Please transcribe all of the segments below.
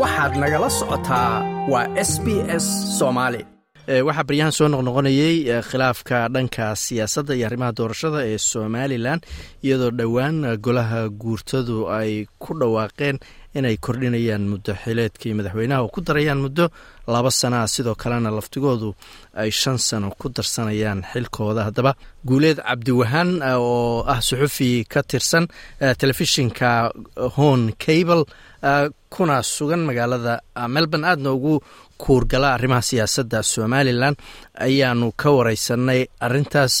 waxaad nagala socotaa waa s b s soomaali waxaa baryahan soo noqnoqonayey khilaafka dhanka siyaasadda iyo arrimaha doorashada ee somalilan iyadoo dhowaan golaha guurtadu ay ku dhawaaqeen inay kordhinayaan muddo xileedkii madaxweynaha oo ku darayaan muddo laba sanaa sidoo kalena laftigoodu ay shan sano ku darsanayaan xilkooda. Haddaba guuleed cabdiwahaan oo ah suxufi ka tirsan telefishinka hon cable kuna sugan magaalada melbourne. Aadna ugu kuurgala arrimaha siyaasadda somalilan ayaanu ka wareysanay arintaas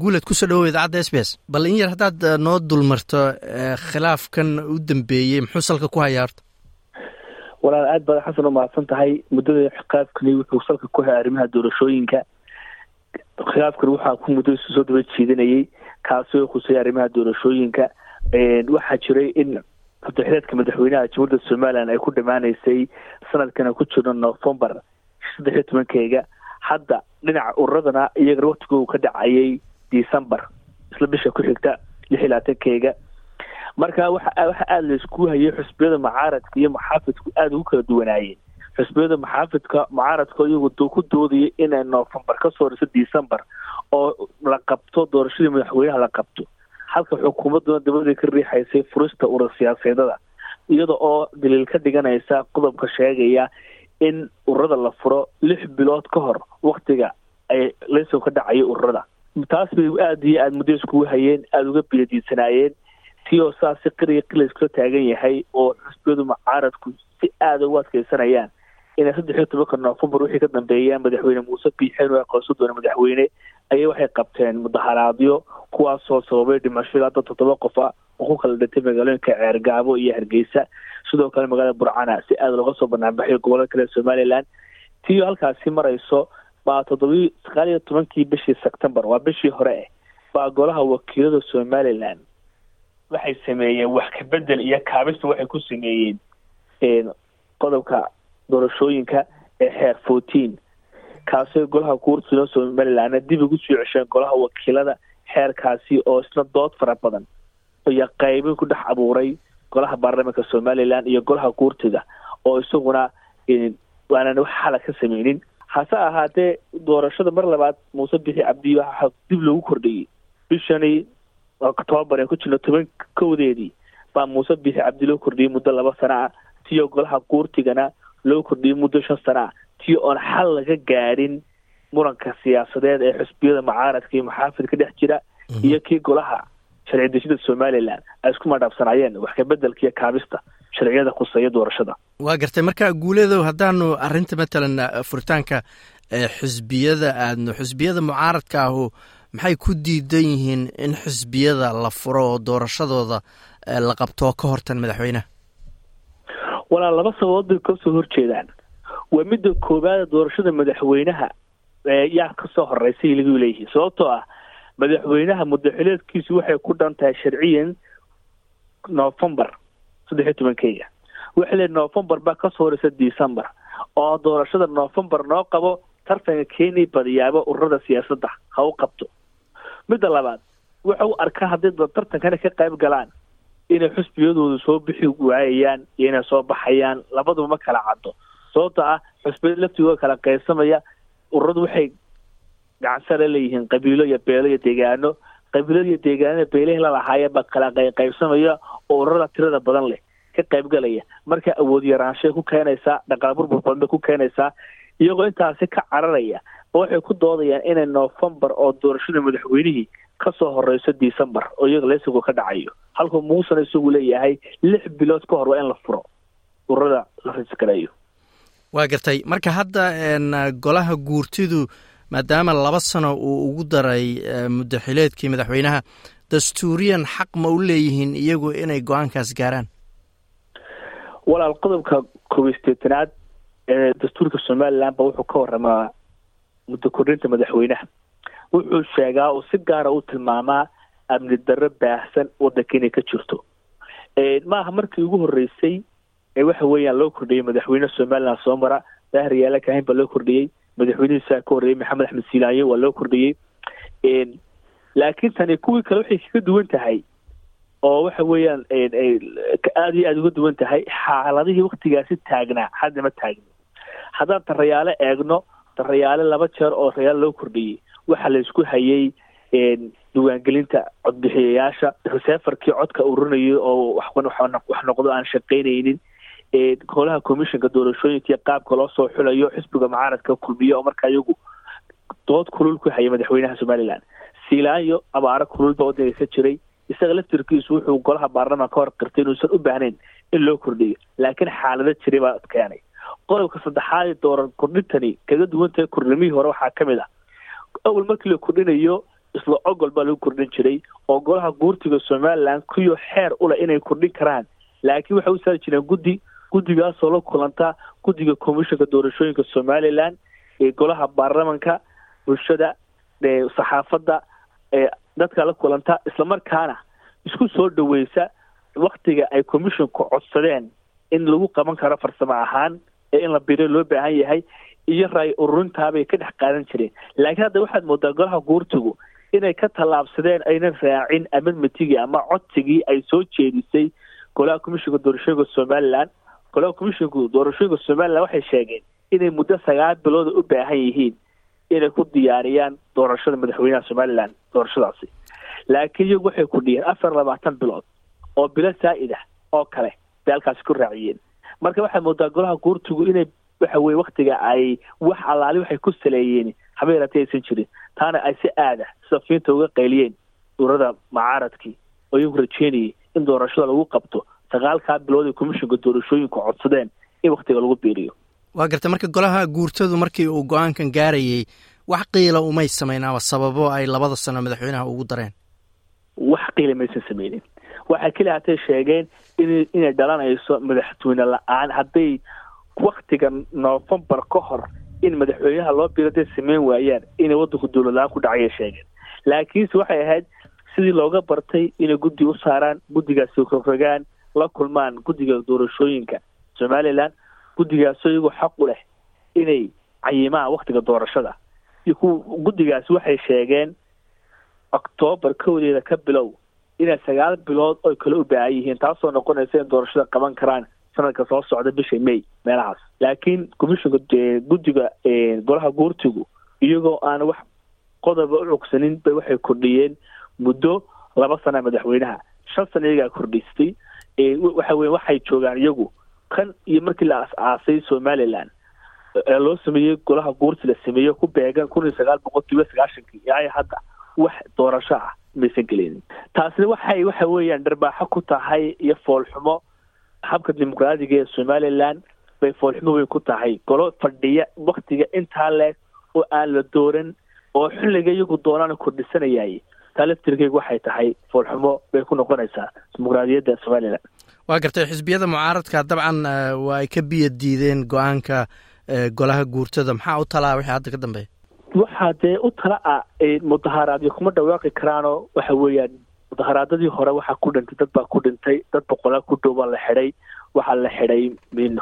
guuleed ku soo dhawow idaacadda s b s. Bal in yar haddaad noo dulmarto khilaafkan u dambeeyey muxuu salka ku hayaa horta? Walaal aad baad xasan u mahadsan tahay. Muddada khilaafkani wuxuu salka ku hayay arrimaha doorashooyinka. Khilaafkani waxaa ku muddo isu soo daba jiidanayay kaasi oo khusayay arrimaha doorashooyinka. Waxaa jiray in madaxileedka madaxweynaha jamhuuriyadda somalilan ay ku dhamaaneysay sanadkana ku jirno novembar saddex iyo tobankeyga. Hadda dhinaca ururadana iyagana waktigoodu ka dhacayay december isla bisha ku xigta lix iyo labaaatankeyga marka waxa aada la isku hayay xusbiyada mucaaradka iyo muxaafidku aada ugu kala duwanaayeen. Xusbiyada muxaafidka mucaaradka iyagu ku doodayay inay november ka soo horiso december oo la qabto doorashadii madaxweynaha la qabto halka xukuumadduna dabadii ka riixaysay furista urur siyaaseedada iyada oo daliil ka dhiganaysa qodobka sheegaya in ururada la furo lix bilood ka hor waktiga ay layso ka dhacayo ururada. Taas bay aada iyo aada muddo iskugu hayeen aada uga biyadiidsanaayeen tii oo saas si qila iskula taagan yahay oo xusbiyadu mucaaradku si aada ugu adkeysanayaan inay saddex iyo tobanka novembar wixii ka dambeeyaan madaxweyne muuse biixeen oo aqoonsan doona madaxweyne ayay waxay qabteen mudaharaadyo kuwaasoo sababay dhimasho ilaa dad toddoba qof ah oo ku kala dhintay magaalooyinka ceergaabo iyo hargeysa. Sidoo kale magaalada burcana si aada looga soo banaanbaxay gobollada kale somalilan tiio halkaasi marayso baa toddobii sagaal iyo tobankii bishii sebtembar waa bishii hore eh baa golaha wakiilada somalilan waxay sameeyeen wax kabedel iyo kaabista waxay ku sameeyeen qodobka doorashooyinka ee xeer fourteen. Kaasoo golaha guurtida somalilan dib ugu soo cesheen golaha wakiilada xeerkaasi oo isna dood fara badan. Iyo qeybin ku dhex abuuray golaha baarlamaanka somalilan iyo golaha guurtida oo isaguna waanan wax xala ka sameynin hase ahaatee doorashada mar labaad muuse bixi cabdi waxaa dib loogu kordhiyey. Bishani octoobar ee ku jirno toban kowdeedii baa muuse bixi cabdi loo kordhiyey muddo laba sana ah tiyo golaha guurtigana loo kordhiyey muddo shan sana ah. Tii oon xal laga gaadhin muranka siyaasadeed ee xusbiyada mucaaradka iyo muxaafid ka dhex jira iyo kii golaha sharci dejida somalilan ay isku madhaabsanaayeen wax kabedelka iyo kaabista sharciyada khuseeya doorashada waa gartay marka guuleedow haddaanu arrinta matalan furitaanka xusbiyada aadno xusbiyada mucaaradka ahu maxay ku diidan yihiin in xusbiyada la furo oo doorashadooda la qabto ka hortan madaxweyneha walaa laba sababood bay ka soo horjeedaan. Waa midda koowaada doorashada madaxweynaha yaa ka soo horeysay lagu leeyihiin sababtoo ah madaxweynaha mudaxileedkiisu waxay ku dhan tahay sharciyan novembar saddex iyo tobankeyga waxay leeyihiin novembar baa ka soo horeysa december oo doorashada novembar noo qabo tartanka kenya badiyaaba ururada siyaasadda ha u qabto. Midda labaad waxa u arkaa hadday tartankana ka qayb galaan inay xusbiyadoodu soo bixi waayayaan iyo inay soo baxayaan labaduba ma kala caddo. Sababta ah xusbiyada laftigooda kala qaybsamaya ururadu waxay gacansare leeyihiin qabiilo iyo beelo iyo deegaano. Qabiilada iyo deegaanada beelihii lalahaayeen baa kala qaybsamaya oo ururada tirada badan leh ka qaybgalaya marka awood yaraanshay ku keenaysaa dhaqaal burbur badan bay ku keenaysaa iyagoo intaasi ka cararaya waxay ku doodayaan inay novembar oo doorashada madaxweynihii ka soo horeyso december oo iyaga lesigo ka dhacayo halkuu muusena isagu leeyahay lix bilood ka hor waa in la furo. Ururada la risgareeyo waa gartay. Marka hadda golaha guurtidu maadaama laba sano uu ugu daray muddo xileedkii madaxweynaha dastuuriyan xaq ma u leeyihiin iyagu inay go'aankaas gaaraan? Walaal qodobka koobisteetanaad ee dastuurka somalilan ba wuxuu ka waramaa muddo kordhinta madaxweynaha. Wuxuu sheegaa oo si gaara u tilmaamaa amni darro baahsan waddanka inay ka jirto. Maaha markii ugu horreysay ee waxa weeyaan loo kordhiyey madaxweyne somalilan soo mara daahir yaalla kahayn baa loo kordhiyey madaxweynihiisaa ka horreeyey maxamed axmed siilaayo waa loo kordhiyey laakiin tani kuwii kale waxay kaga duwan tahay oo waxa weeyaan aada iyo aada uga duwan tahay xaaladihii waktigaasi taagnaa hadda ma taagno. Haddaan tarayaale eegno tarayaale laba jeer oo rayaal loo kordhiyey waxaa la isku hayay diiwaangelinta codbixiyayaasha reseferkii codka ururinayo oo wax noqdo aan shaqaynaynin. Golaha commissionka doorashooyinka iyo qaabka loo soo xulayo xisbiga mucaaradka kulmiye oo markaa iyagu dood kulul ku hayay madaxweynaha somalilan. Silaayo abaaro kulul baa waddanka ka jiray. Isaga laftirkiisu wuxuu golaha baarlamaan ka hor qirtay inuusan u baahnayn in loo kordhiyo. Laakiin xaalado jiray baa keenay qodobka saddexaad ee dooran kordhintani kaga duwan tahay kordhimihii hore waxaa ka mid ah. Awal markii la kordhinayo isla ogol baa lagu kordhin jiray oo golaha guurtiga somalilan kuyo xeer ule inay kordhin karaan. Laakiin waxay u saari jireen guddi guddigaasoo la kulanta guddiga commissionka doorashooyinka somalilan ee golaha baarlamanka bulshada saxaafadda dadka la kulanta islamarkaana isku soo dhaweysa waktiga ay commissionku codsadeen in lagu qaban karo farsamo ahaan ee in la biro loo baahan yahay iyo raay ururintaabay ka dhex qaadan jireen. Laakiin hadda waxaad moodaa golaha guurtigu inay ka tallaabsadeen aynan raacin amidmitigii ama codsigii ay soo jeedisay golaha commissionka doorashooyinka somalilan. Golaha commissionka doorashooyinka somalilan waxay sheegeen inay muddo sagaal bilooda u baahan yihiin inay ku diyaariyaan doorashada madaxweynaha somalilan doorashadaasi. Laakiin iyagu waxay kudhiyeen afar labaatan bilood oo bilo saa-id ah oo kale bay halkaasi ku raaciyeen. Marka waxaad moodaa golaha guurtigu inay waxa weye waktiga ay wax allaali waxay ku saleeyeen haba yaratay aysan jirin. Taana ay si aada sida fiinta uga qayliyeen urada mucaaradkii oo iyagu rajeynayay in doorashada lagu qabto sagaalkaa bilood ee commissionka doorashooyinku codsadeen in waktiga lagu biiriyo. Waa gartay marka golaha guurtadu markii uu go'aankan gaarayey wax qiila umay samaynaaba sababo ay labada sano madaxweynaha ugu dareen. Wax qiila maysan sameynin waxay keli hatay sheegeen in inay dhalanayso madaxweyne la'aan. Hadday waktiga novembar ka hor in madaxweynaha loo biro day sameyn waayaan inay waddanku dowlad la'aan ku dhacaya sheegeen. Laakiinse waxay ahayd sidii looga bartay inay guddi u saaraan guddigaasi rogrogaan la kulmaan guddiga doorashooyinka. Somalilan guddigaasoo iyagoo xaq u leh inay cayimaan waktiga doorashada. Guddigaasi waxay sheegeen octoobar kowdeeda ka bilow inay sagaal bilood oy kale u baahan yihiin taasoo noqonaysa in doorashada qaban karaan sanadka soo socda bisha may meelahaas. Laakiin commissionka guddiga golaha guurtigu iyagoo aan wax qodoba u cogsanin bay waxay kordhiyeen muddo laba sana madaxweynaha. Shan sana iyagaa kordhistay. Waxa weye waxay joogaan iyagu kan iyo markii la as-aasay somalilan loo sameeyey golaha guurti la sameeyo ku beegan kun iyo sagaal boqol kiiba sagaashankii. Ilaa hadda wax doorasho ah maysan gelinin taasina waxay waxa weeyaan dharbaaxo ku tahay iyo foolxumo habka dimuqraadiga ee somalilan bay foolxumo weyn ku tahay. Golo fadhiya waktiga intaa leeg oo aan la dooran oo xilliga iyagu doonaan kordhisanayay taa laftirkeyga waxay tahay foolxumo bay ku noqonaysaa dimuqraadiyadda somalilan. Waa gartay xisbiyada mucaaradka dabcan waa ay ka biya diideen go'aanka golaha guurtada. Maxaa u talaa wixii hadda ka dambeeya? Waxaa dee u tala ah mudaharaadyo kuma dhawaaqi karaanoo waxa weeyaan mudaharaadadii hore waxaa ku dhintay dad baa ku dhintay dad boqolaa ku dhow baa la xidhay waxaa la xidhay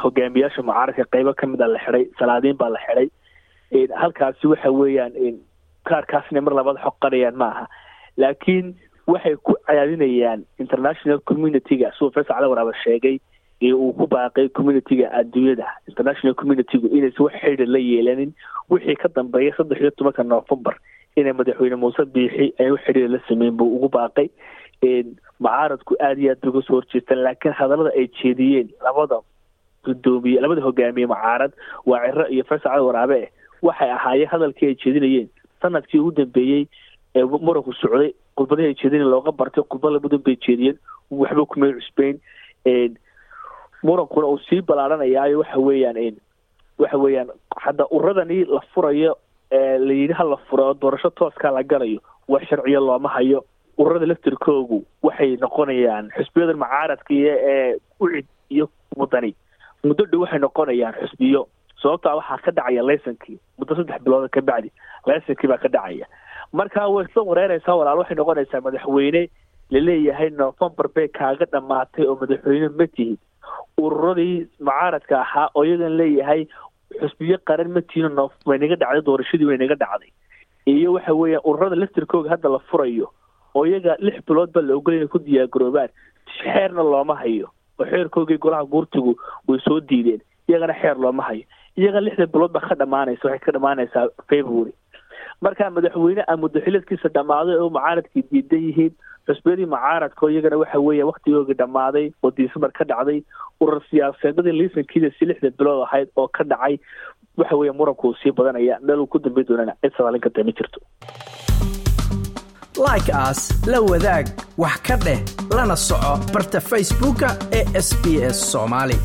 hogaamiyaasha mucaaradka qeybo ka mid a la xidhay salaadiin baa la xidhay. Halkaasi waxa weeyaan kaarkaasna mar labaad xoqanayaan ma aha. Laakiin waxay ku cadaadinayaan international community-ga siduu faysal cali waraaba sheegay ee uu ku baaqay community-ga adduunyada. International community-gu inaysan wax xidhi la yeelanin wixii ka dambeeya saddex iyo tobanka novembar inay madaxweyne muuse biixi ay wax xidhiir la sameyn buu ugu baaqay. Mucaaradku aada iyo aad bay uga soo horjeestaan laakiin hadallada ay jeediyeen labada gudoomiye labada hogaamiye mucaarad waa ciro iyo faysal cali waraabe eh waxay ahaayeen hadalkii ay jeedinayeen. Sanadkii ugu dambeeyey ee muranku socday khudbadihii ay jeedinayen looga bartay khudbad labadan bay jeediyeen waxba kumay cusbeyn murankuna uu sii ballaaranayaayo waxa weeyaan waxa weeyaan hadda uradani la furayo la yidhi ha la furo doorasho tooskaa la galayo wax sharciyo looma hayo. Ururada laftirkoogu waxay noqonayaan xusbiyadan mucaaradka ee ucid iyo wadani. Muddo dhow waxay noqonayaan xusbiyo sababtaa waxaa ka dhacaya laysankii muddo saddex bilooda ka bacdi laysankii baa ka dhacaya. Marka way isla wareereysaa walaal waxay noqonaysaa madaxweyne la leeyahay novembar bay kaaga dhamaatay oo madaxweyne ma tihid. Ururadii mucaaradka ahaa oo iyagan leeyahay xusbiyo qaran ma tihin no way naga dhacday doorashadii way naga dhacday. Iyo waxa weeya ururada laftirkooga hadda la furayo oo iyaga lix bilood ba la ogolay ku diyaargaroobaan xeerna looma hayo. Oo xeerkoogii golaha guurtigu way soo diideen iyagana xeer looma hayo. Iyaga lixda bilood ba ka dhamaanaysa waxay ka dhamaanaysaa february. Marka madaxweyne a muddaxiladkiisa dhammaaday oo mucaaradkii diidan yihiin xusbiyadii mucaaradka iyagana waxa weeya waktigoogii dhammaaday oo disembar ka dhacday urar siyaasadeedadii liisankiida si lixda bilood ahayd oo ka dhacay. Waxa weeya muranku sii badanaya. Meel uu ku dambeyn doonana cid sadaalin karta ma jirto. Like as la wadaag wax ka dheh lana soco barta facebooka ee sb s soomaali